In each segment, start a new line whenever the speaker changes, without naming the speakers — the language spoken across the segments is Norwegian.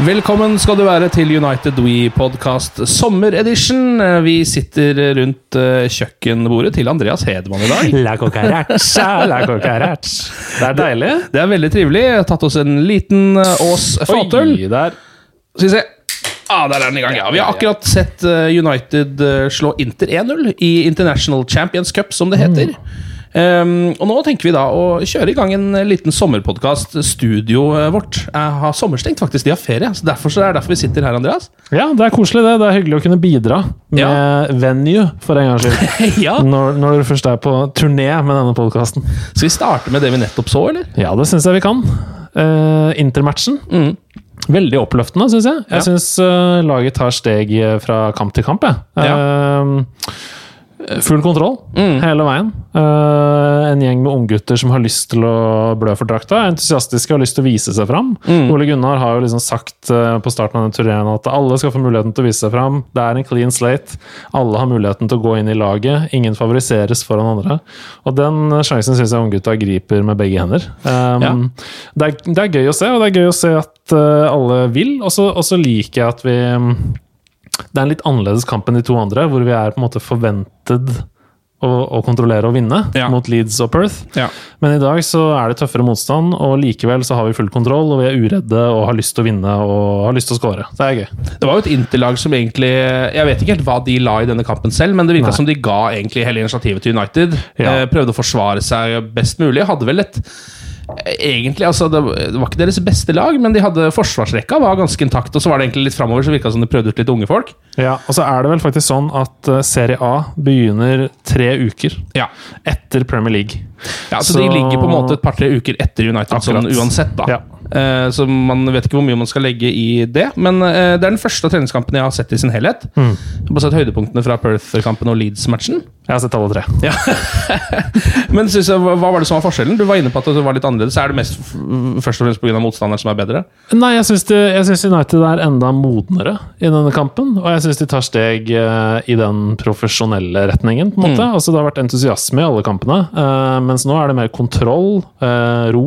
Velkommen skal du være til United We Podcast sommeredition. Vi sitter rundt eh, kjøkkenbordet til Andreas Hedman i dag.
La cucaracha, la cucaracha. Det er deilig.
Det er veldig trivelig. Jeg har tatt oss en liten eh, Ås fatøl. Skal vi se. Ah, der er den i gang, ja. Vi har akkurat sett eh, United slå Inter 1-0 i International Champions Cup, som det heter. Um, og nå tenker vi da å kjøre i gang en liten sommerpodkast. Studioet vårt jeg har sommerstengt, faktisk. De har ferie. Så derfor så er det derfor vi sitter her, Andreas.
Ja, det er koselig, det. Det er hyggelig å kunne bidra med
Ja.
venue, for en gangs skyld.
ja.
Når, når du først er på turné med denne podkasten.
Skal vi starte med det vi nettopp så, eller?
Ja, det syns jeg vi kan. Uh, Intermatchen.
Mm.
Veldig oppløftende, syns jeg. Jeg
Ja.
syns laget tar steg eh, fra kamp til kamp. Jeg. Eh, full kontroll
Mm.
hele veien. Uh, en gjeng med unggutter som har lyst til å blø for drakta. Entusiastiske og har lyst til å vise seg fram.
Mm.
Ole Gunnar har jo liksom sagt uh, på starten av den turneen at alle skal få muligheten til å vise seg fram. Det er en clean slate. Alle har muligheten til å gå inn i laget. Ingen favoriseres foran andre. Og den sjansen syns jeg unggutta griper med begge hender. Um,
Ja.
det, er, det er gøy å se, og det er gøy å se at uh, alle vil. Og så og så liker jeg at vi Det er en litt annerledes kamp enn de to andre, hvor vi er på en måte forventet å, å kontrollere og vinne
Ja.
mot Leeds og Perth.
Ja.
Men i dag så er det tøffere motstand, og likevel så har vi full kontroll, og vi er uredde og har lyst til å vinne og har lyst til å score. Det er gøy.
Det var jo et Interlag som egentlig Jeg vet ikke helt hva de la i denne kampen selv, men det virka som de ga egentlig hele initiativet til United.
Ja.
Eh, prøvde å forsvare seg best mulig. Hadde vel et Egentlig, altså det, det var ikke deres beste lag, men de hadde forsvarsrekka var ganske intakt. Og så var det egentlig litt framover, så virka som de prøvde ut litt unge folk.
Ja, og så er det vel faktisk sånn at eh, Serie A begynner tre uker
Ja,
etter Premier League.
ja Så,
Så-
de ligger på en måte et par-tre uker etter United, sånn uansett, da.
Ja.
Eh, så man vet ikke hvor mye man skal legge i det. Men eh, det er den første treningskampen jeg har sett i sin helhet.
Mm.
Jeg har sett høydepunktene fra Perth-kampen og Leeds-matchen.
Jeg har sett alle tre.
Ja. Men jeg, hva var det som var forskjellen? Du var inne på at det var litt annerledes. Er det mest først og fremst pga. motstanderen som er bedre?
Nei, jeg syns, United er enda modnere i denne kampen. Og jeg syns de tar steg eh, i den profesjonelle retningen. på en måte. Altså, det har vært entusiasme i alle kampene, mens nå er det mer kontroll, ro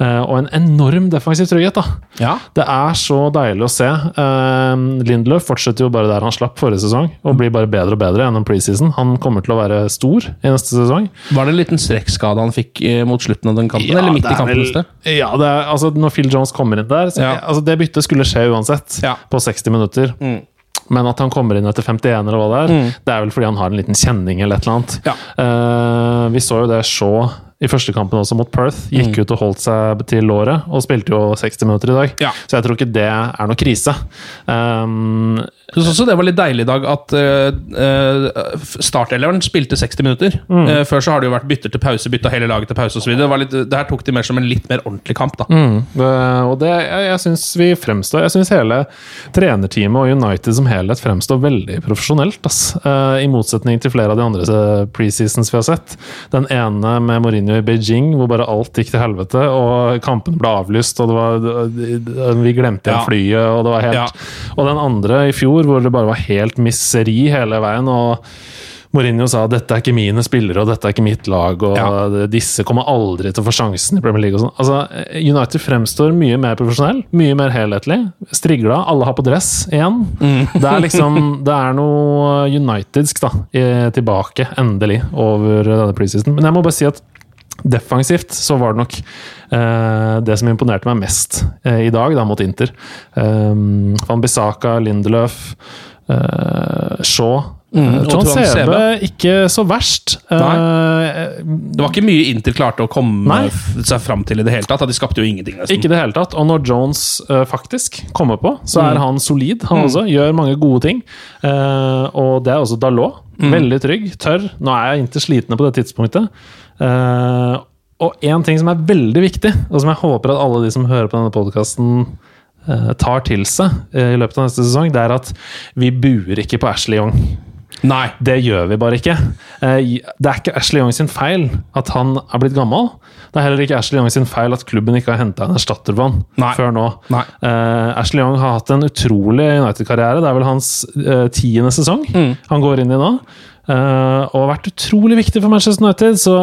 og en enorm defensiv trygghet. da.
Ja.
Det er så deilig å se. Uh, Lindløf fortsetter jo bare der han slapp forrige sesong, og blir bare bedre og bedre gjennom preseason. Han kommer til å være stor i neste sesong.
Var det en liten strekkskade han fikk eh, mot slutten av den kampen? eller midt i kampen?
vel-? Ja, det er, altså Når Phil Jones kommer inn der så,
Ja.
altså Det byttet skulle skje uansett,
Ja.
på 60 minutter.
Mm.
Men at han kommer inn etter 51, eller hva det er,
Mm.
det er vel fordi han har en liten kjenning eller et eller annet.
Ja.
Uh, vi så jo det Shaw i første kampen også mot Perth. Gikk ut og holdt seg til låret, og spilte jo 60 minutter i dag.
Ja.
Så jeg tror ikke det er noe krise. Um,
Jeg syns også det var litt deilig i dag at uh, starteleveren spilte 60 minutter. Eh, før så har det jo vært bytter til pause, bytta hele laget til pause osv. Det, her tok de mer som en litt mer ordentlig kamp. da.
Mm, det, og det, jeg, jeg syns vi fremstår Jeg syns hele trenerteamet og United som helhet fremstår veldig profesjonelt. Ass. Uh, I motsetning til flere av de andre preseasons vi har sett. Den ene med Mourinho i Beijing, hvor bare alt gikk til helvete, og kampene ble avlyst, og det var, vi glemte igjen flyet, og det var helt
Ja.
Og den andre i fjor, hvor det bare var helt misseri hele veien, og Mourinho sa dette er ikke mine spillere og dette er ikke mitt lag, og
Ja.
disse kommer aldri til å få sjansen i Premier League. og sånn. Altså, United fremstår mye mer profesjonell, mye mer helhetlig. Strigla, alle har på dress igjen. Det er liksom, det er noe unitedsk da, tilbake, endelig, over denne preseason. Men jeg må bare si at defensivt så var det nok eh, det som imponerte meg mest eh, i dag, da, mot Inter. Um, Van Bissaka, Lindeløf, eh, Shaw
Mm,
Eh, Trond Sebe, ikke så verst. Eh,
Det var ikke mye Inter klarte å komme
Nei.
seg fram til i det hele tatt. De skapte jo ingenting, nesten.
Ikke det hele tatt. Og når Jones eh, faktisk kommer på, så
Mm.
er han solid. Han også gjør mange gode ting. Eh, og det er også Dalot.
Mm.
Veldig trygg, tørr. Nå er jeg Inter slitne på det tidspunktet. Eh, og én ting som er veldig viktig, og som jeg håper at alle de som hører på denne podkasten tar til seg uh, i løpet av neste sesong, det er at vi buer ikke på Ashley Young.
Nei.
Det gjør vi bare ikke. Eh, Det er ikke Ashley Young sin feil at han er blitt gammel. Det er heller ikke Ashley Young sin feil at klubben ikke har henta en erstatter for han før nå.
Nei.
Eh, Ashley Young har hatt en utrolig United-karriere. Det er vel hans eh, tiende sesong
Mm.
han går inn i nå. Eh, og har vært utrolig viktig for Manchester United. Så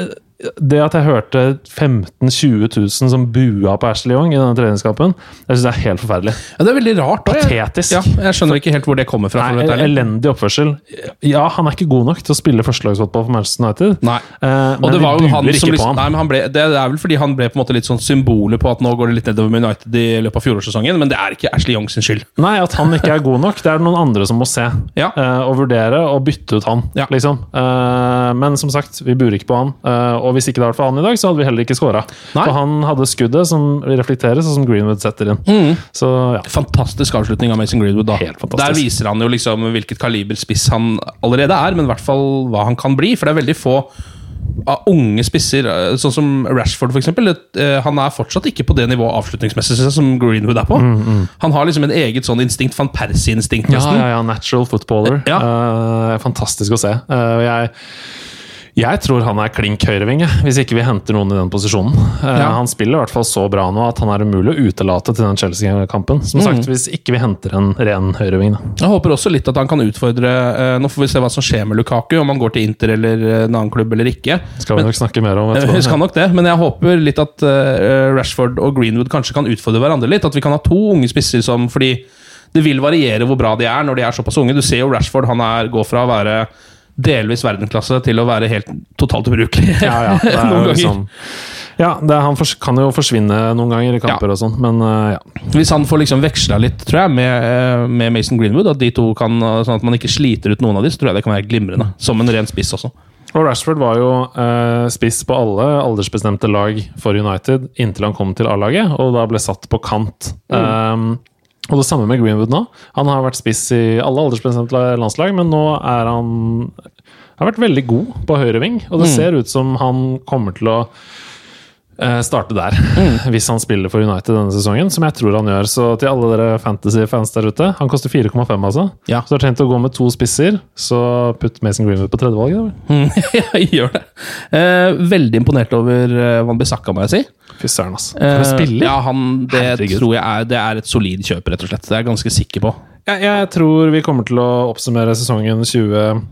eh, det at jeg hørte 15 000-20 000 som bua på Ashley Young i denne treningskampen, jeg synes det er helt forferdelig.
Ja, det er veldig rart. da. Jeg-
Patetisk.
Ja, jeg skjønner ikke helt hvor det kommer fra.
Nei, elendig oppførsel. Ja, han er ikke god nok til å spille førstelagsfotball for Manchester United.
Nei.
Eh,
Og
men
det var jo han som
på
liksom, nei, men han ble, det er vel fordi han ble på en måte litt sånn symbolet på at nå går det litt nedover med United i løpet av fjorårssesongen, men det er ikke Ashley Young sin skyld.
Nei, at han ikke er god nok, det er det noen andre som må se.
Ja.
eh, og vurdere og bytte ut han,
Ja.
liksom. Eh, men som sagt, vi burer ikke på han. Eh, og hvis ikke det hadde vært for han i dag, så hadde vi heller ikke
skåra.
For han hadde skuddet som reflekteres, og som Greenwood setter inn. Så ja.
Fantastisk avslutning av Mason Greenwood. da. Der viser han jo liksom hvilket kaliber spiss han allerede er, men i hvert fall hva han kan bli. For det er veldig få av unge spisser, eh, sånn som Rashford f.eks. Han er fortsatt ikke på det nivået avslutningsmessig som Greenwood er på. Han har liksom en eget sånn instinkt, van Persie-instinkt,
Ja, ja, ja, natural footballer.
Ja.
Uh, fantastisk å se. Uh, jeg, jeg tror han er klink høyreving, hvis ikke vi henter noen i den posisjonen. Eh,
Ja.
Han spiller i hvert fall så bra nå at han er umulig å utelate til den Chelsea-kampen. Som sagt, hvis ikke vi henter en ren høyreving. Da.
Jeg håper også litt at han kan utfordre eh, Nå får vi se hva som skjer med Lukaku, om han går til Inter eller eh, en annen klubb eller ikke.
Skal vi nok snakke mer om etterpå.
Skal nok det, men jeg håper litt at Rashford og Greenwood kanskje kan utfordre hverandre litt. At vi kan ha to unge spisser som Fordi det vil variere hvor bra de er når de er såpass unge. Du ser jo Rashford, han er, går fra å være delvis verdensklasse til å være helt totalt ubrukelig.
Ja, ja, det er
Noen ganger.
liksom, ja det er, han kan jo forsvinne noen ganger i kamper
Ja.
og sånn, men uh, ja.
Hvis han får liksom veksla litt, tror jeg, med, eh, med Mason Greenwood, at de to kan, eh, sånn at man ikke sliter ut noen av de, så tror jeg det kan være glimrende. Som en ren spiss også.
Og Rashford var jo eh, spiss på alle aldersbestemte lag for United inntil han kom til A-laget, og da ble satt på kant. Um, og det samme med Greenwood nå. Han har vært spiss i alle aldersbestemte landslag, men nå er han har vært veldig god på høyreving, og det ser ut som han kommer til å starte der, hvis han spiller for United denne sesongen, som jeg tror han gjør. Så til alle dere fantasy-fans der ute, han koster 4,5, altså.
Ja.
Så du har tenkt å gå med to spisser, så putt Mason Greenwood på tredjevalget. da vel?
gjør det. Eh, veldig imponert over uh, Van Bissaka, må jeg si.
Fy søren, altså. For en
Eh! Ja, han, det
Herregud.
tror jeg er, det er et solid kjøp, rett og slett. Det er jeg ganske sikker på.
Jeg, jeg tror vi kommer til å oppsummere sesongen 20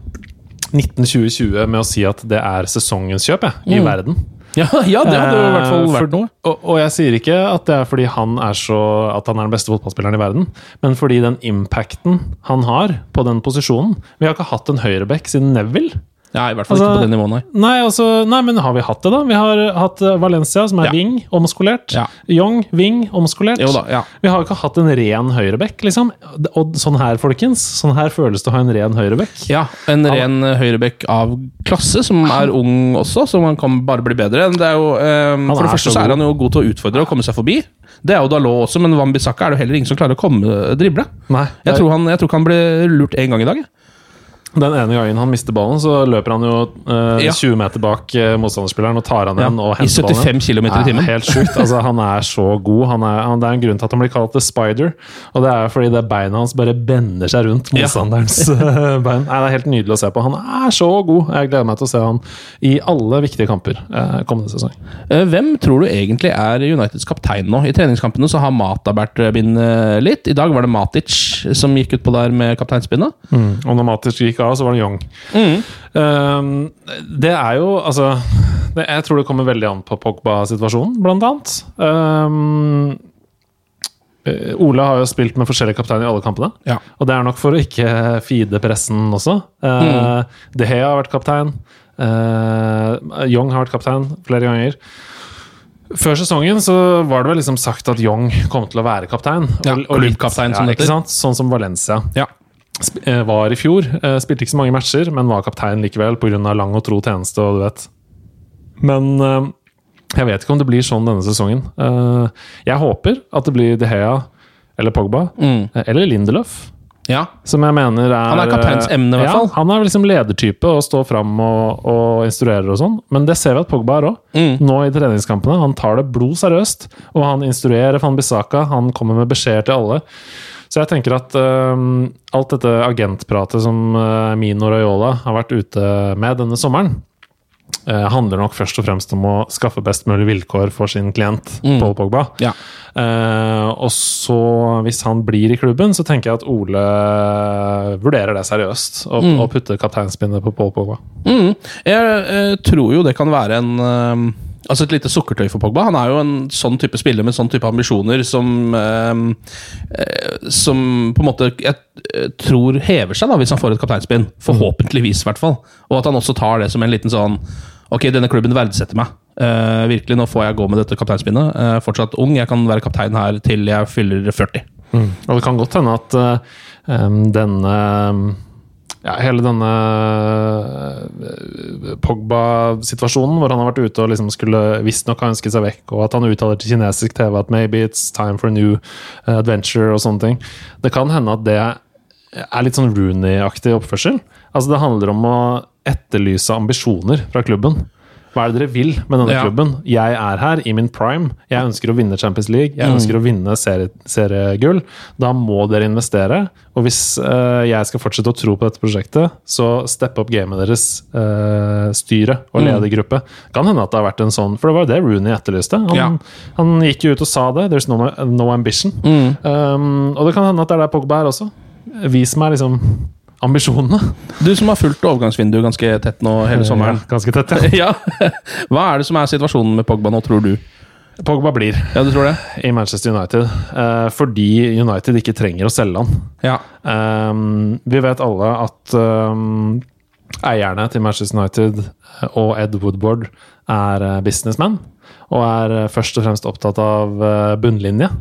1920-20 med å si at det er sesongens kjøp jeg, i verden.
Ja, ja det hadde jo i hvert fall
Eh,
vært
for-
noe.
Og, og jeg sier ikke at det er fordi han er så At han er den beste fotballspilleren i verden, men fordi den impacten han har på den posisjonen Vi har ikke hatt en høyreback siden Neville.
Ja, i hvert fall
Altså,
ikke på det nivået, nei.
Nei, altså, nei, men har vi hatt det, da? Vi har hatt eh, Valencia, som er
Ja.
wing, omskolert.
Ja.
Young, wing, omskolert.
Da, ja.
Vi har ikke hatt en ren høyreback, liksom. Og sånn her, folkens. Sånn her føles det å ha en ren høyreback.
Ja, en ren ja. høyreback av klasse, som er ung også, så man kan bare bli bedre. Det er jo, um, for det første
så
så er han jo god til å utfordre og komme seg forbi. Det er jo Dalot også, men Wambisaka er det jo heller ingen som klarer å komme drible.
Nei,
Jeg tror, han, jeg tror ikke han ble lurt én gang i dag. jeg.
Den ene gangen han mister ballen, så løper han jo eh,
Ja.
20 meter bak eh, motstanderspilleren og tar han
Ja,
igjen og henter ballen.
75 kilometer i timen.
Helt sjukt. Altså, han er så god. Han er, han, det er en grunn til at han blir kalt The Spider. Og det er fordi det beina hans bare bender seg rundt
Ja.
motstanderens ja. bein. Nei, det er helt nydelig å se på. Han er så god! Jeg gleder meg til å se han i alle viktige kamper eh, kommende sesong.
Eh, Hvem tror du egentlig er Uniteds kaptein nå? I treningskampene så har Mata båret bindet litt. I dag var det Matic som gikk utpå der med kapteinspinnet.
Og når Matic gikk av, så var det Young. Um, det er jo altså det, Jeg tror det kommer veldig an på Pogba-situasjonen, blant annet. Um, Ole har jo spilt med forskjellige kapteiner i alle kampene.
Ja.
Og det er nok for å ikke feede pressen også. Uh, De Hea har vært kaptein. Uh, Young har vært kaptein flere ganger. Før sesongen så var det vel liksom sagt at Young kom til å være kaptein.
Ja,
Og- og
klubbkaptein, som
ja? Sånn som Valencia
Ja.
Eh, var i fjor. Eh, Spilte ikke så mange matcher, men var kaptein likevel pga. lang og tro tjeneste. og du vet. Men eh, jeg vet ikke om det blir sånn denne sesongen. Jeg håper at det blir De Hea eller Pogba,
Mm.
eller Lindelöf.
ja.
Som jeg mener er
Han er kapteinsemne, i hvert
ja,
fall.
Han er liksom ledertype og står fram og, og instruerer og sånn. Men det ser vi at Pogba er òg.
Mm.
Nå i treningskampene. Han tar det blod seriøst. Og han instruerer Van Bissaka. Han kommer med beskjeder til alle. Så jeg tenker at um, alt dette agentpratet som uh, Mino Raiola har vært ute med denne sommeren, uh, handler nok først og fremst om å skaffe best mulig vilkår for sin klient, Paul Pogba.
Ja.
Uh, og så, hvis han blir i klubben, så tenker jeg at Ole vurderer det seriøst. Og, og putter kapteinspinnet på Paul Pogba.
Mm. Jeg eh, tror jo det kan være en eh, Altså et lite sukkertøy for Pogba. Han er jo en sånn type spiller med sånn type ambisjoner som eh, eh, Som på en måte jeg eh, tror hever seg, da hvis han får et kapteinspinn. Forhåpentligvis, i hvert fall. Og at han også tar det som en liten sånn Ok, denne klubben verdsetter meg. Eh, virkelig, nå får jeg gå med dette kapteinspinnet. Eh, fortsatt ung, jeg kan være kaptein her til jeg fyller 40.
Og det kan godt hende at em, denne ja, hele denne eh, Pogba-situasjonen, hvor han har vært ute og liksom skulle visstnok ha ønsket seg vekk, og at han uttaler til kinesisk TV at 'maybe it's time for a new eh, adventure' og sånne ting. Det kan hende at det er litt sånn Rooney-aktig oppførsel. Altså Det handler om å etterlyse ambisjoner fra klubben. Hva er det dere vil med denne
Ja.
klubben? Jeg er her i min prime. Jeg ønsker å vinne Champions League. Jeg
Mm.
ønsker å vinne serie, seriegull. Da må dere investere. Og hvis uh, jeg skal fortsette å tro på dette prosjektet, så steppe opp gamet deres, uh, styre og
Mm.
ledergruppe. Kan hende at det har vært en sånn For det var jo det Rooney etterlyste. Han,
Ja.
han gikk jo ut og sa det. There's no, no ambition.
Mm.
Um, og det kan hende at det er der Pogba er også. Vis meg liksom ambisjonene.
Du som har fulgt overgangsvinduet ganske tett nå hele sommeren.
Ja, ganske tett, ja.
ja. Hva er det som er situasjonen med Pogba nå, tror du?
Pogba blir
Ja, du tror det?
i Manchester United eh, fordi United ikke trenger å selge han.
Ja.
Um, vi vet alle at um, eierne til Manchester United eh, og Ed Woodward er eh, businessmen. Og er eh, først og fremst opptatt av eh, bunnlinje.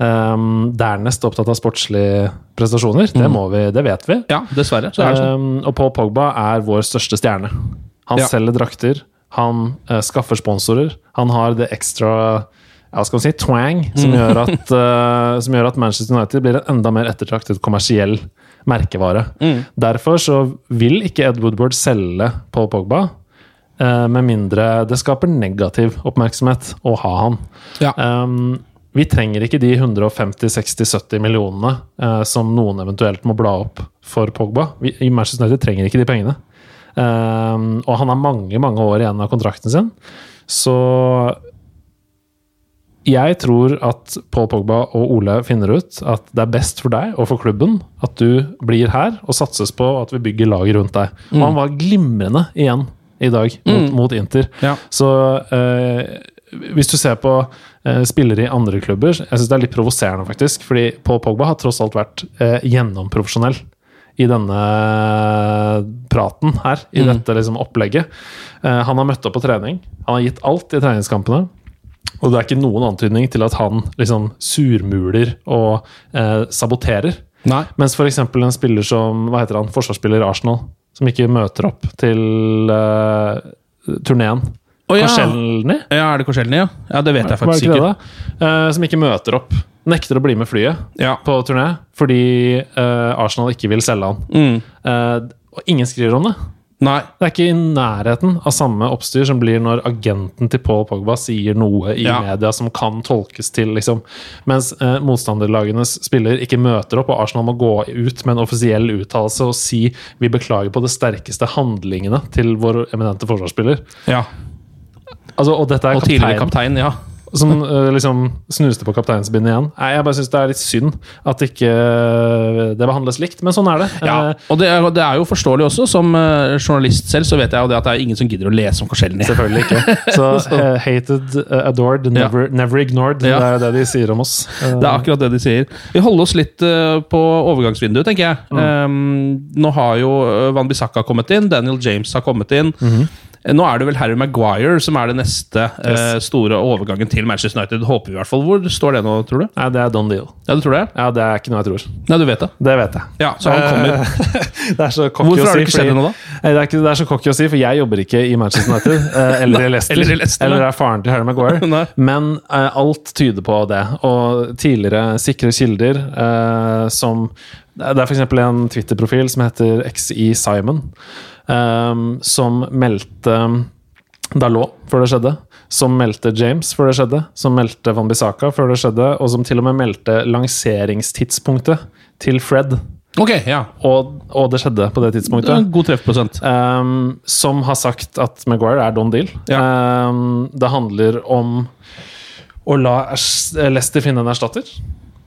Um, dernest opptatt av sportslige prestasjoner. Det, må vi, det vet vi.
ja, dessverre. Så er det sånn.
Um, og Paul Pogba er vår største stjerne. Han
Ja.
selger drakter, han uh, skaffer sponsorer, han har det ekstra ja, skal man si, twang som,
Mm.
gjør at, uh, som gjør at Manchester United blir en enda mer ettertraktet kommersiell merkevare.
Mm.
Derfor så vil ikke Ed Woodward selge Paul Pogba, Uh, med mindre det skaper negativ oppmerksomhet å ha han.
Ja.
Um, vi trenger ikke de 150-60-70 millionene eh, som noen eventuelt må bla opp for Pogba. Vi, I Manchester United trenger ikke de pengene. Um, og han har mange mange år igjen av kontrakten sin. Så jeg tror at Paul Pogba og Ole finner ut at det er best for deg og for klubben at du blir her og satses på at vi bygger laget rundt deg. Og han var glimrende igjen i dag mot, mot Inter.
Ja.
Så eh, hvis du ser på eh, spillere i andre klubber Jeg syns det er litt provoserende, faktisk. Fordi Paul Pogba har tross alt vært eh, gjennomprofesjonell i denne praten her, i dette liksom opplegget. Eh, han har møtt opp på trening. Han har gitt alt i treningskampene. Og det er ikke noen antydning til at han liksom surmuler og eh, saboterer.
Nei.
Mens f.eks. en spiller som hva heter han, forsvarsspiller i Arsenal, som ikke møter opp til uh, turneen.
Å, ja.
Korselny?
Ja, er det Korselny, ja? Ja, Det vet jeg faktisk
ikke det? Eh, som ikke møter opp. Nekter å bli med flyet
Ja.
på turné fordi uh, Arsenal ikke vil selge han.
Mm.
Uh, og ingen skriver om det.
Nei.
Det er ikke i nærheten av samme oppstyr som blir når agenten til Paul Pogba sier noe i
Ja.
media som kan tolkes til, liksom. Mens eh, motstanderlagenes spiller ikke møter opp, og Arsenal må gå ut med en offisiell uttalelse og si vi beklager på det sterkeste handlingene til vår eminente forsvarsspiller.
Ja.
Altså, og dette er
Og tidligere
kaptein,
ja.
som eh, liksom snuste på kapteinsbindet igjen. Nei, jeg bare syns det er litt synd at ikke eh, det behandles likt, men sånn er det.
Ja,
Eh,
og det er, det er jo forståelig også. Som journalist selv så vet jeg jo det at det er ingen som gidder å lese om forskjellene.
Selvfølgelig ikke. Så hated, adored, never, never ignored.
Ja.
Det er det de sier om oss.
Det er akkurat det de sier. Vi holder oss litt på overgangsvinduet, tenker jeg.
Mm.
Um, nå har jo Van Bissaka kommet inn, Daniel James har kommet inn.
Mm
Eh, Nå er det vel Harry Maguire som er det neste eh, store overgangen til Manchester United. Håper vi i hvert fall. Hvor står det nå, tror du?
Nei, det er done deal.
Ja, du tror det?
Ja, det er ikke noe jeg tror.
Nei, du vet det.
Det vet jeg.
Ja, så han kommer.
Eh, det er så cocky
Hvorfor
å
har det ikke skjedd
noe
ennå, da?
Det er, ikke, det er så cocky å si, for jeg jobber ikke i Manchester United. eh, eller i Leicester.
eller i Leicester,
eller er faren til Harry Maguire. Men uh, alt tyder på det. Og tidligere sikre kilder eh, som Det er f.eks. en Twitter-profil som heter XI Simon, eh, som meldte Dalot før det skjedde, som meldte James før det skjedde, som meldte Van Bissaka før det skjedde, og som til og med meldte lanseringstidspunktet til Fred.
Ok, ja.
Og, og det skjedde på det tidspunktet.
en god treffprosent.
Um, som har sagt at Maguire er don deal. Um, det handler om å la Lester Leicester finne en erstatter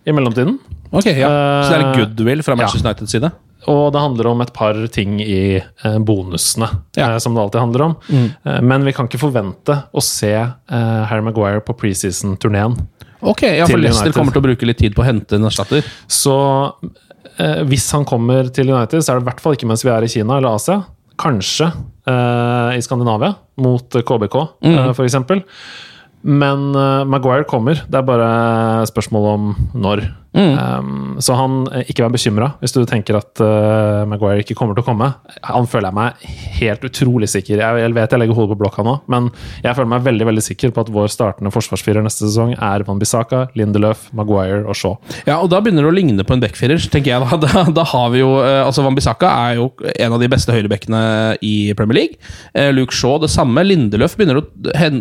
i mellomtiden.
Ok, ja. Så det er
Eh,
goodwill fra Manchester Uniteds side?
Og det handler om et par ting i eh, bonusene,
Ja. Mm.
eh, som det alltid handler om. Eh, men vi kan ikke forvente å se Harry Maguire på preseason-turneen.
Ok, ja, for Leicester kommer til å bruke litt tid på å hente en erstatter.
Så eh, hvis han kommer til United, så er det i hvert fall ikke mens vi er i Kina eller Asia. Kanskje eh, i Skandinavia, mot KBK
Mm.
eh, eksempel. Men eh, Maguire kommer. Det er bare spørsmål om når.
Mm.
Um, så han, eh, ikke vær bekymra hvis du tenker at uh, Maguire ikke kommer til å komme. Han føler jeg meg helt utrolig sikker. Jeg, jeg vet jeg legger hodet på blokka nå, men jeg føler meg veldig veldig sikker på at vår startende forsvarsfirer neste sesong er Van Bissaka, Lindelöf, Maguire og Shaw.
Ja, og da begynner det å ligne på en backfirer, tenker jeg. Da, da, da har vi jo eh, Altså, Van Bissaka er jo en av de beste høyrebekkene i Premier League. Luke Shaw det samme. Lindeløf begynner å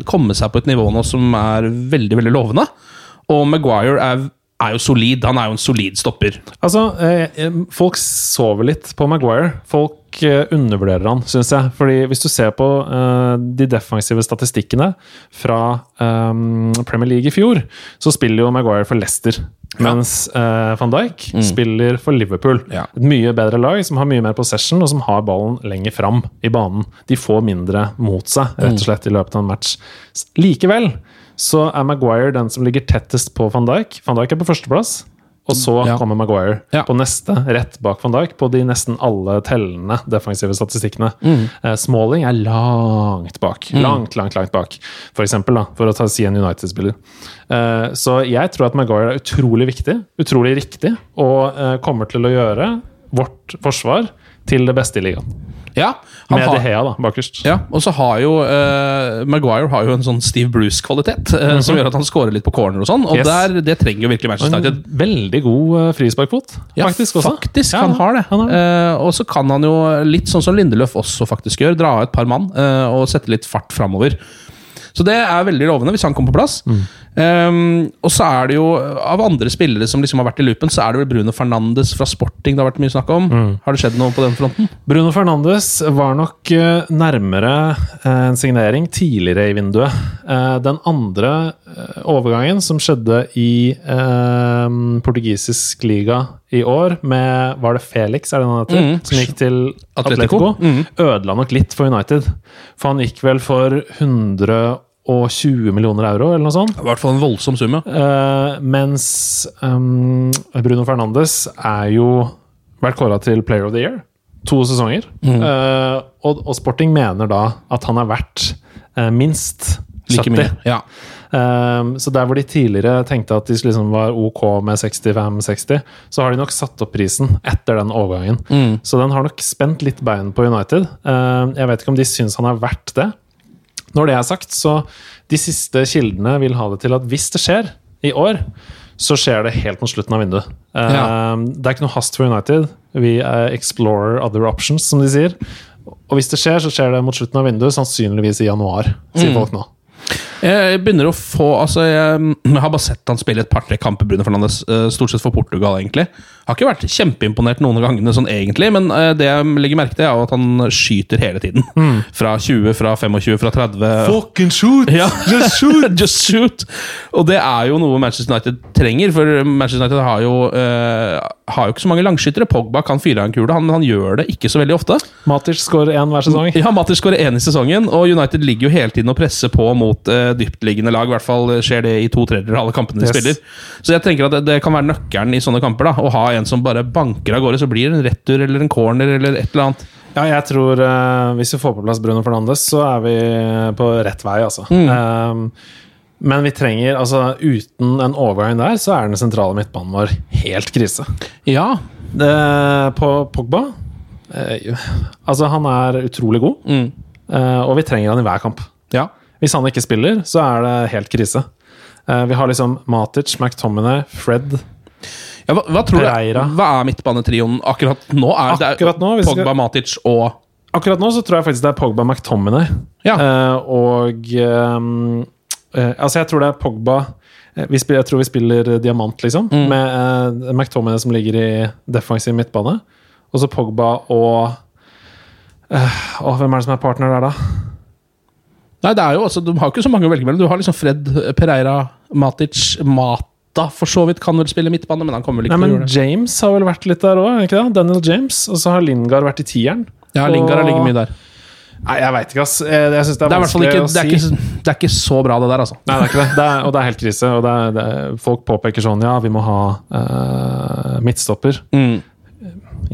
komme seg på et nivå nå som er veldig, veldig lovende. Og Maguire er, er jo solid. Han er jo en solid stopper.
Altså, eh, eh, folk sover litt på Maguire. Folk eh, undervurderer han, syns jeg. Fordi hvis du ser på eh, de defensive statistikkene fra eh, Premier League i fjor, så spiller jo Maguire for Leicester. Mens eh, van Dijk spiller for Liverpool.
Ja.
Et mye bedre lag som har mye mer possession, og som har ballen lenger fram i banen. De får mindre mot seg, rett og slett, i løpet av en match. Likevel så er Maguire den som ligger tettest på van Dijk. Van Dijk er på førsteplass. Og så
Ja.
kommer Maguire
Ja.
på neste, rett bak van Dijk, på de nesten alle tellende defensive statistikkene.
Mm.
Eh, Smalling er langt bak. Langt, langt, langt bak, for eksempel, da, for å ta, si en United-spiller. Eh, så jeg tror at Maguire er utrolig viktig, utrolig riktig, og eh, kommer til å gjøre vårt forsvar til det beste i ligaen.
Ja,
Med
har-
De Hea, da, bakerst.
Ja, og så har jo uh, Maguire har jo en sånn Steve Bruce-kvalitet, eh, som gjør at han scorer litt på corner og sånn. Og
Mhm. Yes.
der, det trenger jo virkelig Manchester
En
United.
veldig god uh, frisparkfot,
Ja,
faktisk også.
Faktisk,
Ja,
han har det.
han har det.
Eh, og så kan han jo, litt sånn som Lindeløf også faktisk gjør, dra av et par mann og sette litt fart framover. Så det er veldig lovende hvis han kommer på plass.
Mm.
Um, og så er det jo, av andre spillere som liksom har vært i loopen, så er det vel Bruno Fernandes fra Sporting det har vært mye snakk om.
Mm.
Har det skjedd noe på den fronten?
Bruno Fernandes var nok eh, nærmere eh, en signering tidligere i vinduet. Eh, Den andre overgangen som skjedde i um, portugisisk liga i år, med Var det Felix, er det han heter?
Mm.
Som gikk til
Atletico.
Atletico.
Mm.
Ødela nok litt for United. For han gikk vel for 120 millioner euro, eller noe sånt.
I hvert fall en voldsom sum.
Eh, mens um, Bruno Fernandes er jo vært kåra til Player of the Year. To sesonger.
Mm.
Uh, og, og Sporting mener da at han er verdt uh, minst 70.
Like mye. Ja.
Ehm, så der hvor de tidligere tenkte at de liksom var ok med 65-60, så har de nok satt opp prisen etter den overgangen.
Mm.
Så den har nok spent litt bein på United. Ehm, jeg vet ikke om de syns han er verdt det. Når det er sagt, så de siste kildene vil ha det til at hvis det skjer i år, så skjer det helt mot slutten av vinduet.
Ja.
Ehm, Det er ikke noe hast for United. Vi er explorer other options, som de sier. Og hvis det skjer, så skjer det mot slutten av vinduet, sannsynligvis i januar, sier folk nå.
Jeg begynner å få Altså, jeg, jeg har bare sett han spille et par-tre kamper, Bruno Fernandes, eh, stort sett for Portugal, egentlig. Har ikke vært kjempeimponert noen av gangene, sånn egentlig, men eh, det jeg legger merke til, er at han skyter hele tiden. Fra 20, fra 25, fra 30.
Fucking shoot!
Ja. Just shoot! Just shoot! Og det er jo noe Manchester United trenger, for Manchester United har jo, uh, har jo ikke så mange langskyttere. Pogba kan fyre av en kule, han, han gjør det ikke så veldig ofte.
Matic skårer én hver sesong.
Ja, Matic skårer én i sesongen, og United ligger jo hele tiden og presser på mot eh, dyptliggende lag. I hvert fall skjer det i to tredjedeler av alle kampene de
Yes.
spiller. Så jeg tenker at det, det kan være nøkkelen i sånne kamper. da Å ha en som bare banker av gårde, så blir det en retur eller en corner eller et eller annet.
Ja, jeg tror eh, hvis vi får på plass Bruno Fernandes, så er vi på rett vei, altså.
Mm.
Um, men vi trenger altså Uten en overgang der, så er den sentrale midtbanen vår helt krise.
Ja.
Det, på Pogba eh, Altså, han er utrolig god,
Mm.
eh, og vi trenger han i hver kamp.
ja.
Hvis han ikke spiller, så er det helt krise. Eh, vi har liksom Matic, McTominay, Fred
Ja, hva, hva tror
Pereira.
du Hva er midtbanetrioen akkurat nå? Er det
Akkurat nå,
Pogba,
skal-
Matic og
Akkurat nå så tror jeg faktisk det er Pogba McTominay.
Ja.
Eh, og ehm, eh, Altså, jeg tror det er Pogba eh, vi spiller, Jeg tror vi spiller diamant, liksom.
Mm.
Med eh, McTominay som ligger i defensiv midtbane. Og så Pogba og eh, Åh, Hvem er det som er partner der, da?
Nei, det er jo altså, Du har ikke så mange å velge mellom. Du har liksom Fred, Pereira, Matic, Mata for så vidt kan vel spille midtbane, men han kommer vel ikke
Nei,
til å gjøre det.
James har vel vært litt der òg, det? Daniel James. Og så har Lingard vært i tieren.
Ja, Lingard har
Og-
ligget mye der.
Nei, jeg veit ikke, ass. Jeg, jeg syns det
Det
er
er, hvert fall
vanskelig
ikke,
å
det, er ikke, det er ikke så bra, det der, altså.
Nei, det er ikke det. det er, og det er helt krise. Og det er, det er, folk påpeker sånn Ja, vi må ha uh, midtstopper.
Mm.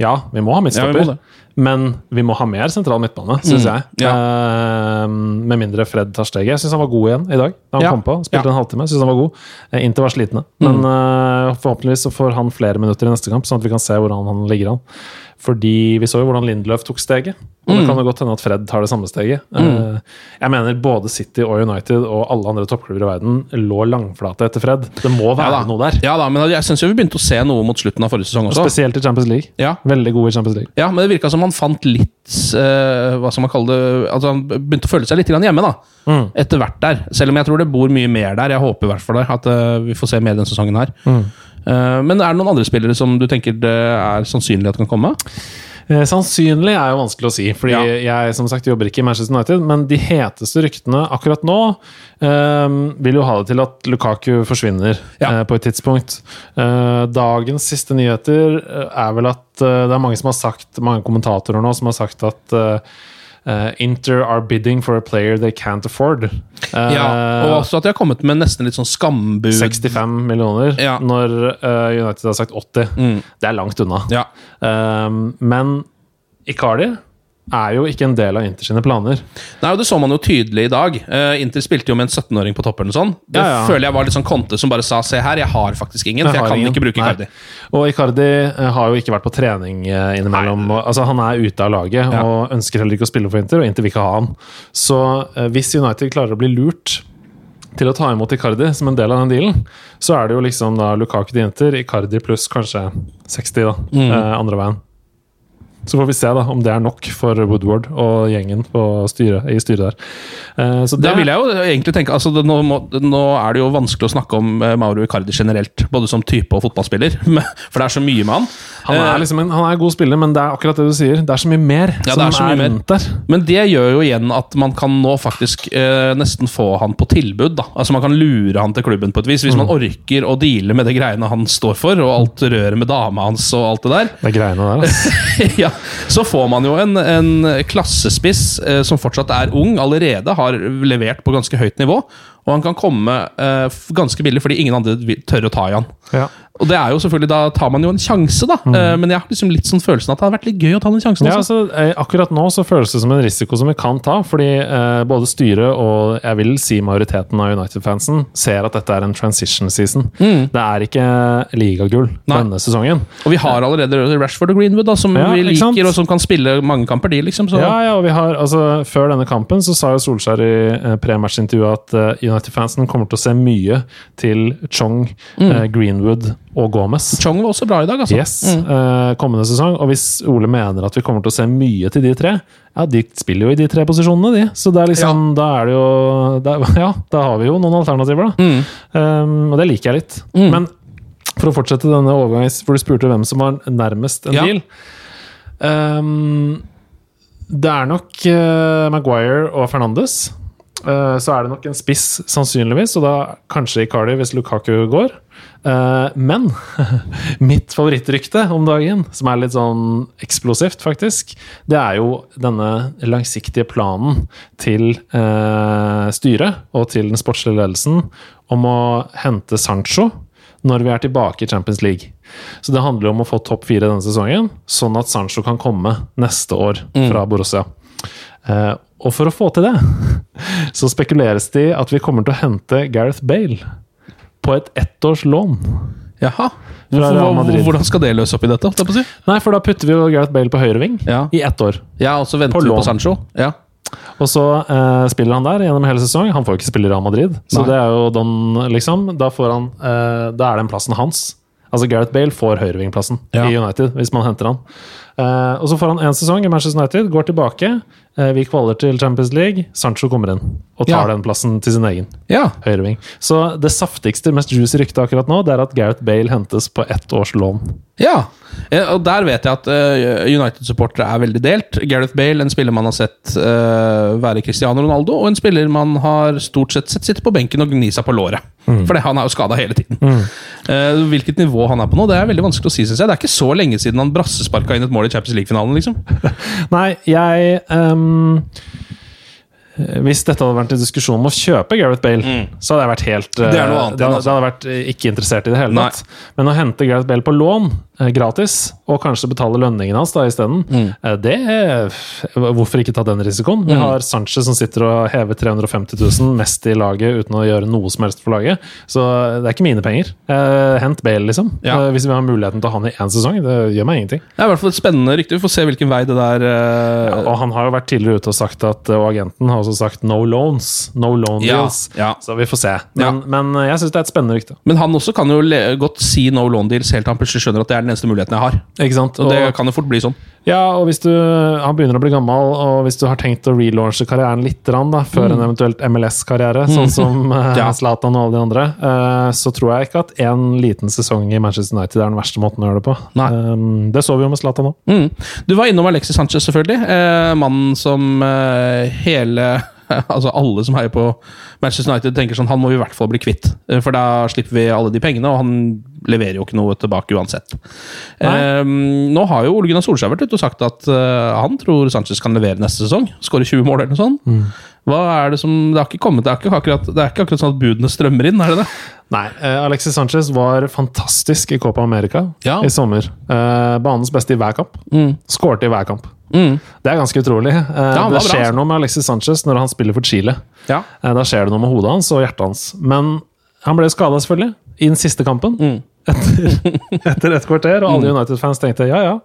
Ja, vi må ha
Ja,
midtstopper.
vi må det.
Men vi må ha mer sentral midtbane, syns
Mm,
jeg.
ja.
Eh, med mindre Fred tar steget. Jeg syns han var god igjen i dag. Da han
Ja,
kom på, Spilte
ja. Mm.
en halvtime. Synes han var god. Eh, Inter var slitne. Men eh, forhåpentligvis så får han flere minutter i neste kamp, sånn at vi kan se hvordan han ligger an. Fordi vi så jo hvordan Lindløf tok steget. Og
Mm.
det kan jo godt hende at Fred tar det samme steget. Mm. jeg mener både City og United og alle andre toppklubber i verden lå langflate etter Fred. Det må være
ja,
noe der.
Ja da, men jeg syns vi begynte å se noe mot slutten av forrige sesong
Og
også.
Spesielt i Champions League.
Ja,
Veldig god i Champions League.
ja men det virka som han fant litt eh, Hva skal man kalle det Altså Han begynte å føle seg litt hjemme, da.
Mm.
Etter hvert der. Selv om jeg tror det bor mye mer der. Jeg håper i hvert fall. At eh, vi får se mer denne sesongen her.
Mm.
Eh, men er det noen andre spillere som du tenker det er sannsynlig at kan komme?
Eh, Sannsynlig er jo vanskelig å si, fordi
Ja.
jeg som sagt jobber ikke i Manchester United. Men de heteste ryktene akkurat nå um, vil jo ha det til at Lukaku forsvinner
Ja.
uh, på et tidspunkt. Uh, dagens siste nyheter er vel at uh, det er mange som har sagt, mange kommentatorer nå som har sagt at eh, Inter are bidding for a player they can't afford. Uh,
Ja, Og også at de har kommet med nesten litt sånn skambud.
65 millioner,
Ja.
når uh, United har sagt 80.
Mm.
Det er langt unna.
Ja.
Um, men Icardi er jo ikke en del av Inter sine planer.
Nei, og Det så man jo tydelig i dag. Eh, Inter spilte jo med en 17-åring på toppen. og sånn Det
Ja, ja.
føler jeg var litt sånn Conte som bare sa 'se her, jeg har faktisk ingen', for jeg, kan
ingen.
ikke bruke
Nei.
Icardi.
Og Icardi eh, har jo ikke vært på trening eh, innimellom. Og, altså Han er ute av laget
Ja.
og ønsker heller ikke å spille for Inter, og Inter vil ikke ha han. Så hvis United klarer å bli lurt til å ta imot Icardi som en del av den dealen, så er det jo liksom da Lukaku til Inter, Icardi pluss kanskje 60 da,
Mm.
eh, andre veien. Så får vi se da om det er nok for Woodward og gjengen styret, i styret der. Eh, det,
det, vil jeg jo egentlig tenke altså det, nå, må, nå er det jo vanskelig å snakke om eh, Mauro Icardi generelt, både som type og fotballspiller, for det er så mye med han.
Han
Eh,
er liksom en, han er god spiller, men det er akkurat det du sier. Det er så mye mer
Ja,
som
er så mer.
der.
Men det gjør jo igjen at man kan nå faktisk eh, nesten få han på tilbud. da Altså Man kan lure han til klubben på et vis, hvis man orker å deale med det greiene han står for, og alt røret med dama hans og alt det der.
Det er greiene der. Altså.
ja, så får man jo en, en klassespiss eh, som fortsatt er ung, allerede har levert på ganske høyt nivå. Og han kan komme uh, ganske billig fordi ingen andre tør å ta i han.
Ja.
Og det er jo selvfølgelig, Da tar man jo en sjanse, da. Eh, men jeg har liksom litt sånn følelsen at det hadde vært litt gøy å ta den sjansen.
Ja, altså, eh, akkurat nå så føles det som en risiko som vi kan ta, fordi uh, både styret og jeg vil si majoriteten av United-fansen ser at dette er en transition season. Det er ikke ligagull
Mm.
Denne sesongen.
Og vi har allerede Rashford og Greenwood, da, som
Ja,
vi liker, og som kan spille mange kamper, de, liksom. Så.
Ja, ja, og vi har, altså, Før denne kampen så sa jo Solskjær i uh, pre-match-intervjuet at eh, United-fansen kommer til å se mye til Chong, eh, Greenwood og Gomez.
Chong var også bra i dag, altså.
Yes, eh, kommende sesong. Og hvis Ole mener at vi kommer til å se mye til de tre, ja, de spiller jo i de tre posisjonene, de. Så det er liksom, da er det jo da, Ja, da har vi jo noen alternativer, da. Um, og det liker jeg litt. Men for å fortsette denne overgangen, for du spurte hvem som var nærmest en
Ja.
deal. Um, det er nok uh, Maguire og Fernandes. Eh, så er det nok en spiss, sannsynligvis, og da kanskje Icardi hvis Lukaku går. Eh, men mitt favorittrykte om dagen, som er litt sånn eksplosivt, faktisk, det er jo denne langsiktige planen til eh, styret og til den sportslige ledelsen om å hente Sancho når vi er tilbake i Champions League. Så det handler jo om å få topp fire denne sesongen, sånn at Sancho kan komme neste år fra Borussia. Og for å få til det, så spekuleres det i at vi kommer til å hente Gareth Bale på et ettårs lån.
Jaha. Hvorfor, hvordan skal det løse opp i dette? si?
Nei, for da putter vi jo Gareth Bale på høyreving
Ja.
i ett år.
Ja, og så venter
På
vi
lån.
på Sancho. Ja.
Og så eh, spiller han der gjennom hele sesongen. Han får ikke spille Real Madrid, så
Nei.
det er jo den, liksom. Da, får han, eh, da er den plassen hans. Altså Gareth Bale får høyrevingplassen
Ja.
i United hvis man henter han. Eh, og så får han én sesong i Manchester United, går tilbake. Eh, vi kvaler til Champions League. Sancho kommer inn og tar
Ja.
den plassen til sin egen.
ja.
Høyreving. Så det saftigste, mest juicy ryktet akkurat nå, det er at Gareth Bale hentes på ett års lån.
Ja, og der vet jeg at eh, United-supportere er veldig delt. Gareth Bale, en spiller man har sett uh, være Cristiano Ronaldo, og en spiller man har stort sett sett sitte på benken og gni seg på låret. For han er jo skada hele tiden. Eh, hvilket nivå han er på nå, det er veldig vanskelig å si, syns jeg. Det er ikke så lenge siden han brassesparka inn et mål i Champions League-finalen, liksom.
Nei, jeg um Hvis dette hadde vært en diskusjon om å kjøpe Gareth Bale, så hadde jeg vært helt eh,
Mm. Det altså.
hadde jeg vært eh, ikke interessert i det hele
Nei.
tatt. Men å hente Gareth Bale på lån, eh, gratis, og kanskje betale lønningen hans da isteden,
Mm.
eh, det Hvorfor ikke ta den risikoen? Vi har Sanchez som sitter og hever 350 000, mest i laget, uten å gjøre noe som helst for laget. Så det er ikke mine penger. Eh, hent Bale, liksom.
Ja.
Eh, hvis vi har muligheten til å ha han i én sesong. Det gjør meg ingenting.
Det er i hvert fall et spennende rykte. Vi får se hvilken vei det der eh,
Og han har jo vært tidligere ute og sagt at Og agenten har også sagt no loans. No loan deals.
ja.
Så vi får se. Men, men jeg syns det er et spennende rykte.
Men han også kan jo godt si no loan deals helt til han plutselig skjønner at det er den eneste muligheten jeg har.
Ikke sant?
Og det kan jo fort bli sånn.
ja, og hvis du Han begynner å bli gammel, og hvis du har tenkt å relaunche karrieren litt da, før en eventuelt MLS-karriere, sånn som eh,
Mm. Ja.
Zlatan og alle de andre, eh, så tror jeg ikke at én liten sesong i Manchester United er den verste måten å gjøre det på.
Nei.
Um, det så vi jo med Zlatan òg.
Mm. Du var innom Alexis Sanchez, selvfølgelig. Eh, mannen som hele Altså alle som heier på Manchester United, tenker sånn Han må vi i hvert fall bli kvitt. Eh, For da slipper vi alle de pengene, og han leverer jo ikke noe tilbake uansett. Um, nå har jo Ole Gunnar Solskjær vært ute og sagt at uh, han tror Sanchez kan levere neste sesong. Skåre 20 mål eller noe sånt. Hva er det som Det har ikke kommet Det er ikke akkurat, det er ikke akkurat sånn at budene strømmer inn, er det det?
Nei, eh, Alexis Sanchez var fantastisk i Copa America
Ja.
i sommer. Eh, banens beste i hver kamp. Skårte i hver kamp.
Mm.
Det er ganske utrolig. Eh,
ja, det,
det
bra,
skjer
altså.
noe med Alexis Sanchez når han spiller for Chile.
Ja.
Eh, da skjer det noe med hodet hans og hjertet hans. Men han ble skada, selvfølgelig, i den siste kampen.
Mm.
Etter, etter et kvarter, og alle United-fans tenkte ja, ja.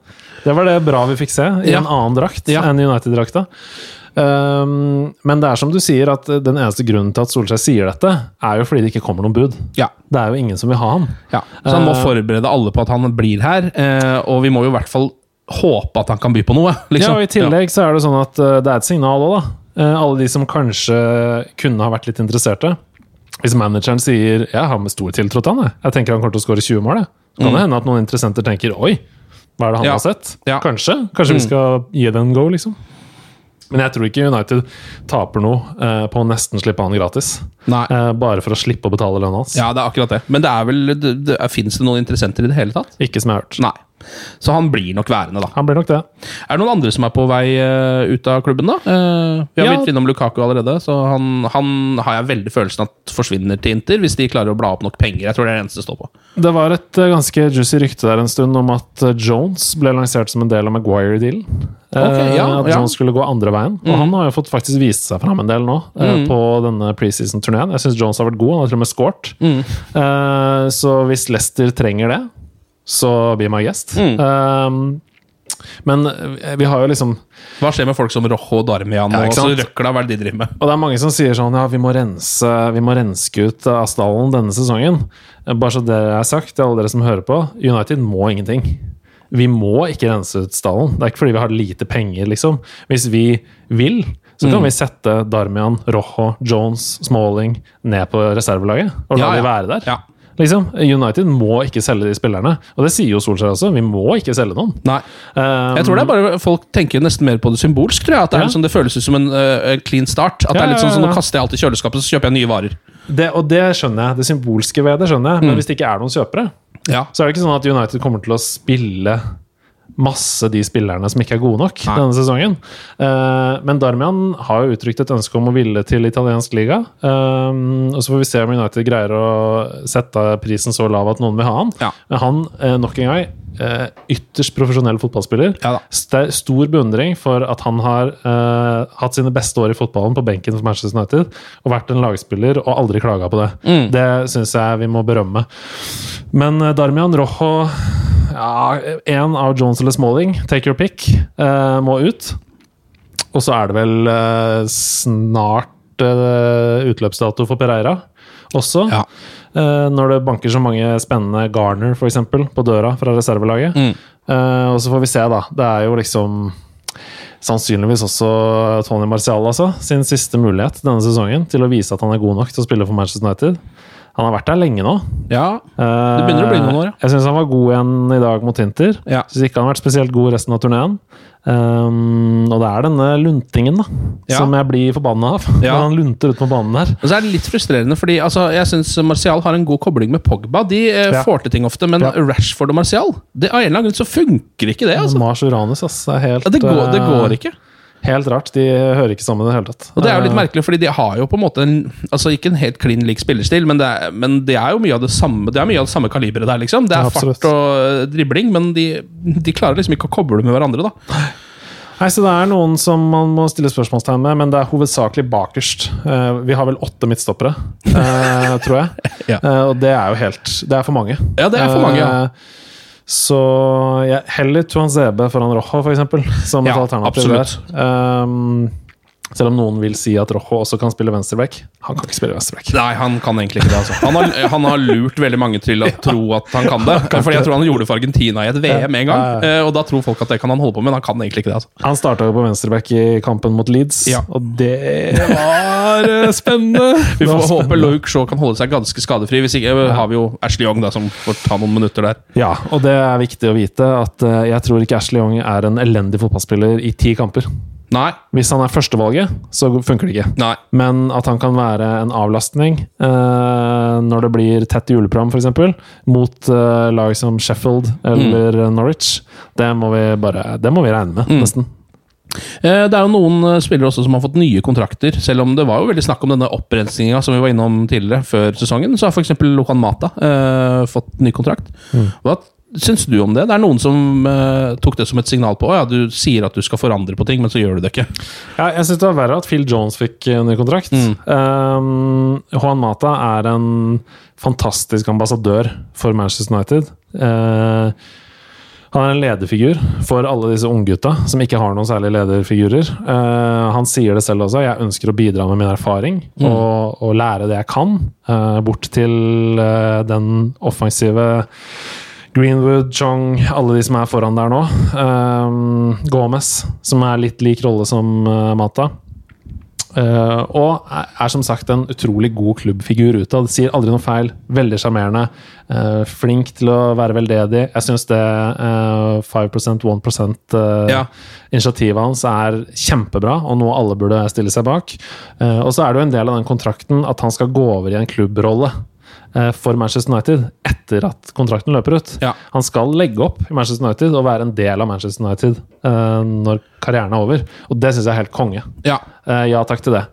Det var det bra vi fikk se, i en annen drakt enn United-drakta. Um, men det er som du sier, at den eneste grunnen til at Solskjær sier dette, er jo fordi det ikke kommer noen bud.
Ja.
Det er jo ingen som vil ha han.
Ja, så han må
Eh,
forberede alle på at han blir her, eh, og vi må jo i hvert fall håpe at han kan by på noe. Liksom.
Ja, og I tillegg så er det sånn at eh, det er et signal òg, da. Eh, alle de som kanskje kunne ha vært litt interesserte. Hvis manageren sier 'jeg har med stor tiltro til han', jeg. jeg tenker han kommer til å skåre 20 mål', jeg. kan det hende at noen interessenter tenker 'oi, hva er det han
Mm. Ja.
har sett'?
Ja.
Kanskje. Kanskje vi skal gi det en go, liksom. Men jeg tror ikke United taper noe eh, på å nesten slippe han gratis.
Nei.
Eh, bare for å slippe å betale lønna hans.
Ja, det er akkurat det. Men det er vel det, det, Fins det noen interessenter i det hele tatt?
Ikke som jeg har hørt.
Nei. Så han blir nok værende, da.
Han blir nok det.
Er det noen andre som er på vei uh, ut av klubben, da? Uh, vi har
Ja.
vært innom Lukaku allerede, så han, han har jeg veldig følelsen at forsvinner til Inter, hvis de klarer å bla opp nok penger. Jeg tror det er det eneste det står på.
Det var et uh, ganske juicy rykte der en stund om at Jones ble lansert som en del av Maguire-dealen.
Okay, ja,
at
ja.
Jones skulle gå andre veien. Og han har jo fått faktisk vist seg fram en del nå mm. på denne preseason-turneen. Jeg syns Jones har vært god, han har til og med scoret. Eh, så hvis Leicester trenger det, så be my guest. Eh, Men eh, vi har jo liksom
Hva skjer med folk som Rojo og Darmian
Ja,
og så røkla? Hva er det de driver med?
Og det er mange som sier sånn ja, vi må rense, vi må renske ut av stallen denne sesongen. Bare så det er sagt til alle dere som hører på, United må ingenting. Vi må ikke rense ut stallen. Det er ikke fordi vi har lite penger, liksom. Hvis vi vil, så kan vi sette Darmian, Rojo, Jones, Smalling ned på reservelaget og la
Ja, ja.
de være der.
Ja.
Liksom, United må ikke selge de spillerne. Og det sier jo Solskjær også. Vi må ikke selge noen.
Nei.
Um,
Jeg tror det er bare folk tenker nesten mer på det symbolsk. tror jeg, at det,
Ja.
liksom, det føles ut som en uh, clean start. At det er litt sånn
ja,
som
ja.
Nå kaster jeg alt i kjøleskapet, så kjøper jeg nye varer.
det, og det skjønner jeg. Det symbolske ved det skjønner jeg.
Mm.
Men hvis det ikke er noen kjøpere,
Ja.
så er det ikke sånn at United kommer til å spille masse de spillerne som ikke er gode nok
Nei.
denne sesongen. Uh, men Darmian har jo uttrykt et ønske om å ville til italiensk liga. Um, og så får vi se om United greier å sette prisen så lav at noen vil ha han.
Ja.
Men han, uh, nok en gang, uh, ytterst profesjonell fotballspiller.
Ja
Stor beundring for at han har hatt sine beste år i fotballen på benken for Manchester United, og vært en lagspiller og aldri klaga på det.
Mm.
Det syns jeg vi må berømme. Men Darmian Rojo ja, En av Jones eller Smalling, take your pick, uh, må ut. Og så er det vel uh, snart uh, utløpsdato for Pereira også.
Ja.
Når det banker så mange spennende Garner eksempel, på døra fra reservelaget.
Mm.
Og så får vi se, da. Det er jo liksom sannsynligvis også Tony Marcial altså, sin siste mulighet denne sesongen til å vise at han er god nok til å spille for Manchester United. Han har vært der lenge nå.
ja.
Det
begynner å bli noen år, ja.
Jeg syns han var god igjen i dag mot Hinter.
Ja.
Syns ikke han har vært spesielt god resten av turneen. Um, og det er denne luntingen da
Ja.
som jeg blir forbanna av.
Ja.
Når han lunter ut på banen der.
Og så er det litt frustrerende, fordi altså, jeg syns Martial har en god kobling med Pogba. De eh,
Ja.
får til ting ofte, men. Rashford og Martial det, Av en eller annen grunn så funker ikke det. altså.
Mars Uranus, ass. Er helt,
det, går, det
eh,
går ikke.
Helt rart. De hører ikke sammen i det hele tatt.
Og det er jo litt
Eh,
merkelig, fordi de har jo på en måte en, Altså ikke en helt klin lik spillerstil, men det, er, men det er jo mye av det samme Det er mye av det samme kaliberet der, liksom. Det er
Ja,
fart og eh, dribling, men de, de klarer liksom ikke å koble med hverandre, da.
Nei, så Det er noen som man må stille spørsmålstegn med, men det er hovedsakelig bakerst. Eh, vi har vel åtte midtstoppere, tror jeg.
Ja.
Og det er jo helt Det er for mange.
Ja, det er for mange, ja.
Så jeg heller Tuan Zebe foran Rojo, for eksempel, som et
Ja,
alternativ
absolutt.
der. Um, selv om noen vil si at Rojo også kan spille venstreback. Han kan ikke spille venstreback.
Nei, han kan egentlig ikke det. altså Han har, han har lurt veldig mange til å tro at han kan det. Fordi jeg tror han gjorde det for Argentina i et VM en gang. Eh, Og da tror folk at det kan han holde på med, men han kan egentlig ikke det. altså
Han starta jo på venstreback i kampen mot Leeds,
Ja.
og det var eh, spennende.
Vi får håpe
Louk
Luke Shaw kan holde seg ganske skadefri. Hvis ikke eh, har vi jo Ashley Young, da, som får ta noen minutter der.
Ja, og det er viktig å vite at jeg tror ikke Ashley Young er en elendig fotballspiller i ti kamper.
Nei.
Hvis han er førstevalget, så funker det ikke.
Nei.
Men at han kan være en avlastning eh, når det blir tett juleprogram, f.eks., mot eh, lag som Sheffield eller Norwich, det må vi bare Det må vi regne med, nesten.
Eh, Det er jo noen eh, spillere også som har fått nye kontrakter. Selv om det var jo veldig snakk om denne opprensinga som vi var innom tidligere, før sesongen, så har f.eks. Lohan Mata eh, fått ny kontrakt. Hva syns du om det? Det er noen som uh, tok det som et signal på ja, du sier at du skal forandre på ting, men så gjør du det ikke.
Ja, jeg syns det var verre at Phil Jones fikk eh, ny kontrakt. Um, Juan Mata er en fantastisk ambassadør for Manchester United. Uh, han er en lederfigur for alle disse unggutta som ikke har noen særlige lederfigurer. Uh, han sier det selv også. Jeg ønsker å bidra med min erfaring og, og lære det jeg kan, uh, bort til uh, den offensive Greenwood, Chong, alle de som er foran der nå. Um, Gomez, som er litt lik rolle som uh, Mata. Uh, og er, er som sagt en utrolig god klubbfigur utad. Sier aldri noe feil. Veldig sjarmerende. Uh, flink til å være veldedig. Jeg syns det uh, 5% 1 eh,
Ja.
initiativet hans er kjempebra, og noe alle burde stille seg bak. Og så er det jo en del av den kontrakten at han skal gå over i en klubbrolle for Manchester United etter at kontrakten løper ut.
Ja.
Han skal legge opp i Manchester United og være en del av Manchester United uh, når karrieren er over. Og det syns jeg er helt konge.
Ja.
Uh, ja takk til det.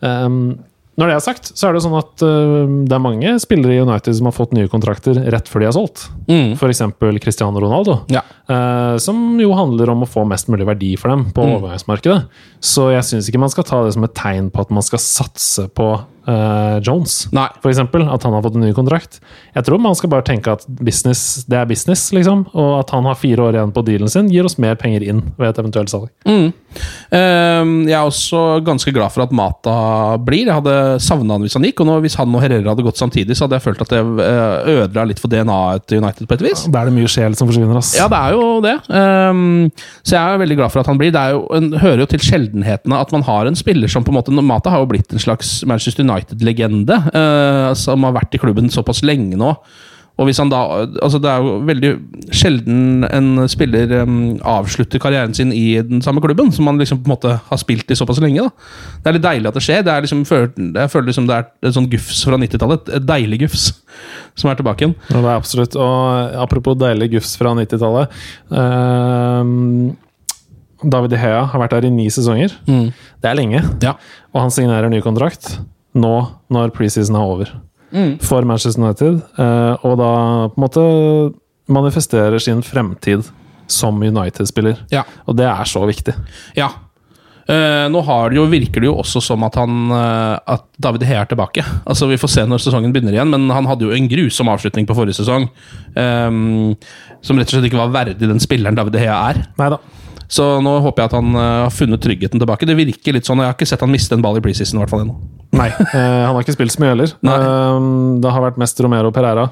Um, når det er sagt, så er det sånn at uh, det er mange spillere i United som har fått nye kontrakter rett før de har solgt.
Mm.
F.eks. Cristiano Ronaldo.
Ja.
Eh, som jo handler om å få mest mulig verdi for dem på
Mm.
overgangsmarkedet. Så jeg syns ikke man skal ta det som et tegn på at man skal satse på uh, Jones,
Nei.
for eksempel. At han har fått en ny kontrakt. Jeg tror man skal bare tenke at business, det er business, liksom. Og at han har fire år igjen på dealen sin, gir oss mer penger inn ved et eventuelt salg.
Ehm, jeg er også ganske glad for at Mata blir. Jeg hadde savna han hvis han gikk. Og nå, hvis han og Herrera hadde gått samtidig, så hadde jeg følt at det eh, ødela litt for DNA-et til United på et vis.
Da er det mye sjel som forsvinner, ass.
Ja, det er jo det. Um, så jeg er veldig glad for at han blir. Det jo en, hører jo til sjeldenhetene at man har en spiller som på en måte Mata har jo blitt en slags Manchester United-legende, uh, som har vært i klubben såpass lenge nå. Og hvis han da, altså Det er jo veldig sjelden en spiller um, avslutter karrieren sin i den samme klubben, som man liksom på en måte har spilt i såpass lenge. da. Det er litt deilig at det skjer. Det er liksom, jeg føler liksom det er et sånn gufs fra 90-tallet. Et deilig gufs som er tilbake igjen.
Ja, det er absolutt. Og apropos deilig gufs fra 90-tallet. um, David De Hea har vært der i ni sesonger. Det er lenge.
Ja.
Og han signerer ny kontrakt nå når preseason er over. For Manchester United. eh, og da på en måte manifesterer sin fremtid som United-spiller.
Ja.
Og det er så viktig.
Ja. Eh, nå har det jo, virker det jo også som at, han, eh, at David Hea er tilbake. Altså Vi får se når sesongen begynner igjen, men han hadde jo en grusom avslutning på forrige sesong. Eh, som rett og slett ikke var verdig den spilleren David Hea er.
Neida.
Så nå håper jeg at han eh, har funnet tryggheten tilbake. Det virker litt sånn, og Jeg har ikke sett han miste en ball i preseason i hvert fall ennå.
Nei, eh, han har ikke spilt så mye heller. Eh, det har vært mest Romero Pereira.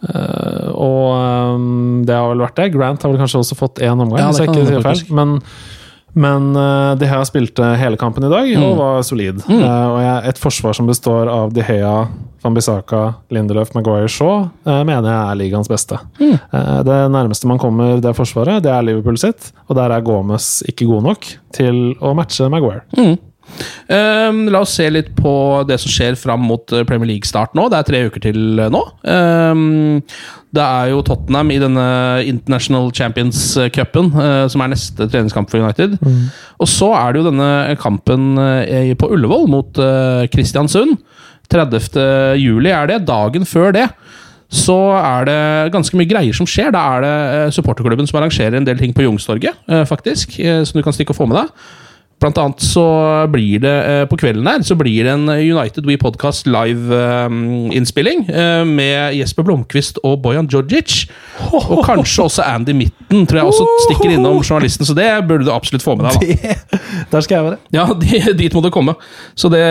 Eh, og det har vel vært det. Grant har vel kanskje også fått én omgang,
Ja,
hvis jeg ikke sier feil. Men, men De Hea spilte hele kampen i dag og var solid.
Mm.
Og et forsvar som består av De Hea, Van Bissaka, Lindelöf, Maguire, Shaw, mener jeg er ligaens beste.
Mm.
Det nærmeste man kommer det forsvaret, det er Liverpool sitt, og der er Gomez ikke god nok til å matche Maguire.
Ehm, la oss se litt på det som skjer fram mot eh, Premier League-start nå. Det er tre uker til eh, nå. Ehm, det er jo Tottenham i denne International Champions-cupen, eh, som er neste treningskamp for United. Og så er det jo denne kampen på Ullevål mot Kristiansund. 30. juli er det. Dagen før det så er det ganske mye greier som skjer. Da er det supporterklubben som arrangerer en del ting på Youngstorget, eh, faktisk, som du kan stikke og få med deg. Blant annet så blir det eh, på kvelden her så blir det en United We Podcast live-innspilling eh, med Jesper Blomqvist og Bojan Djordjic. Og kanskje også Andy Mitten, tror jeg også stikker innom journalisten, så det burde du absolutt få med deg. da.
Der skal jeg være.
Ja, de, dit må du komme. Så det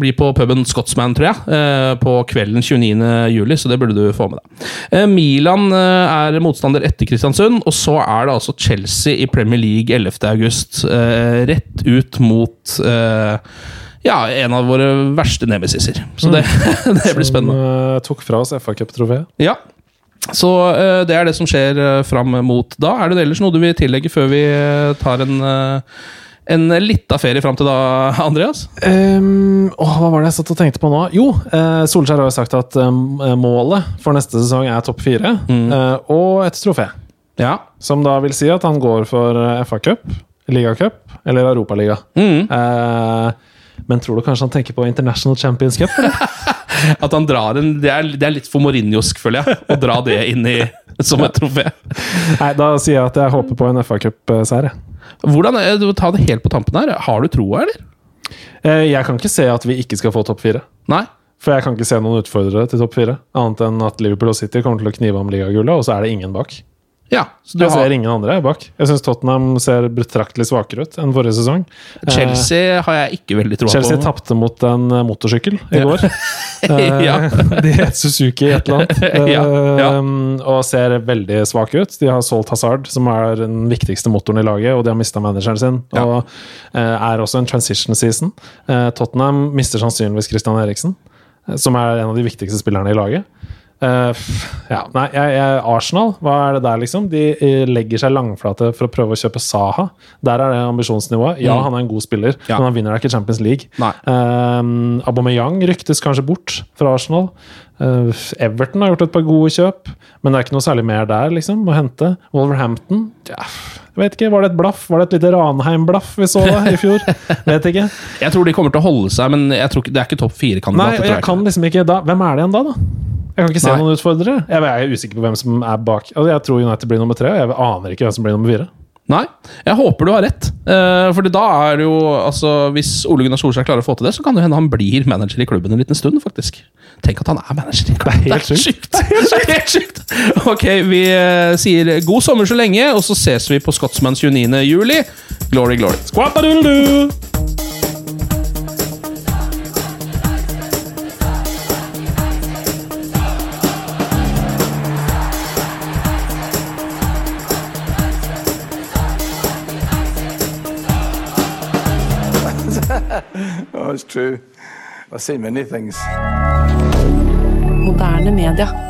blir på puben Scotsman, tror jeg, eh, på kvelden 29. juli, så det burde du få med deg. Milan er motstander etter Kristiansund, og så er det altså Chelsea i Premier League 11. august. eh, Rett ut mot eh, ja, en av våre verste nemesiser. Så det, det blir spennende.
Som eh, tok fra oss FA-cup-trofeet.
Ja. Så eh, det er det som skjer uh, fram mot da. Er det ellers noe du vil tillegge før vi tar en uh, en lita ferie fram til da, Andreas?
Um, åh, hva var det jeg satt og tenkte på nå? Jo, uh, Solskjær har jo sagt at um, målet for neste sesong er topp fire. eh, og et trofé.
Ja.
Som da vil si at han går for eh, FA-cup, ligacup eller Europaliga. Eh, men tror du kanskje han tenker på International Champions Cup? Eller?
At han drar en Det er, det er litt for Mourinhosk, føler jeg, å dra det inn i som et trofé.
Nei, da sier jeg at jeg håper på en FA-cup-seier.
Hvordan det, Ta det helt på tampen her. Har du troa, eller?
Eh, jeg kan ikke se at vi ikke skal få topp fire.
Nei?
For jeg kan ikke se noen utfordrere til topp fire. Annet enn at Liverpool og City kommer til å knive om ligagullet, og så er det ingen bak.
Ja. Så du
Jeg
har,
ser ingen andre bak. Jeg syns Tottenham ser betraktelig svakere ut enn forrige sesong.
Chelsea har jeg ikke veldig troa
Chelsea
på.
tapte mot en eh, motorsykkel i
Ja.
går. Eh,
Ja.
De het Suzuki et eller annet,
Ja, ja.
Eh, og ser veldig svake ut. De har solgt Hazard, som er den viktigste motoren i laget, og de har mista manageren sin. Og eh, er også en transition season. Eh, Tottenham mister sannsynligvis Christian Eriksen, eh, som er en av de viktigste spillerne i laget. F- ja, nei, jeg, jeg, Arsenal, hva er det der, liksom? De eh, legger seg langflate for å prøve å kjøpe Saha. Der er det ambisjonsnivået. Ja,
Mm.
han er en god spiller,
Ja.
men han vinner da ikke Champions League.
Nei.
Um, Aubameyang ryktes kanskje bort fra Arsenal. Uh, Everton har gjort et par gode kjøp, men det er ikke noe særlig mer der liksom, å hente. Wolverhampton ja, jeg vet ikke, Var det et blaff? Var det et lite Ranheim-blaff vi så da i fjor? vet ikke.
Jeg tror de kommer til å holde seg, men jeg tror ikke, det er ikke topp
Nei,
fire-kandidater. tror
jeg kan liksom ikke da. Hvem er det igjen da, da? Jeg kan ikke se
Nei.
noen utfordrere. Jeg er usikker på hvem som er bak. Altså, jeg tror United blir nummer tre, og jeg aner ikke hvem som blir nummer fire.
Nei, jeg håper du har rett. Uh, for da er det jo altså, Hvis Ole Gunnar Solskjær klarer å få til det, så kan det hende han blir manager i klubben en liten stund, faktisk. Tenk at han er manager i klubben.
Det er helt sjukt.
Det er helt sjukt. Ok, vi uh, sier god sommer så lenge, og så ses vi på Scotsmans 29. juli. Glory, glory.
Squapadoodle-doo!
It's true. I've seen many things.
Moderne media.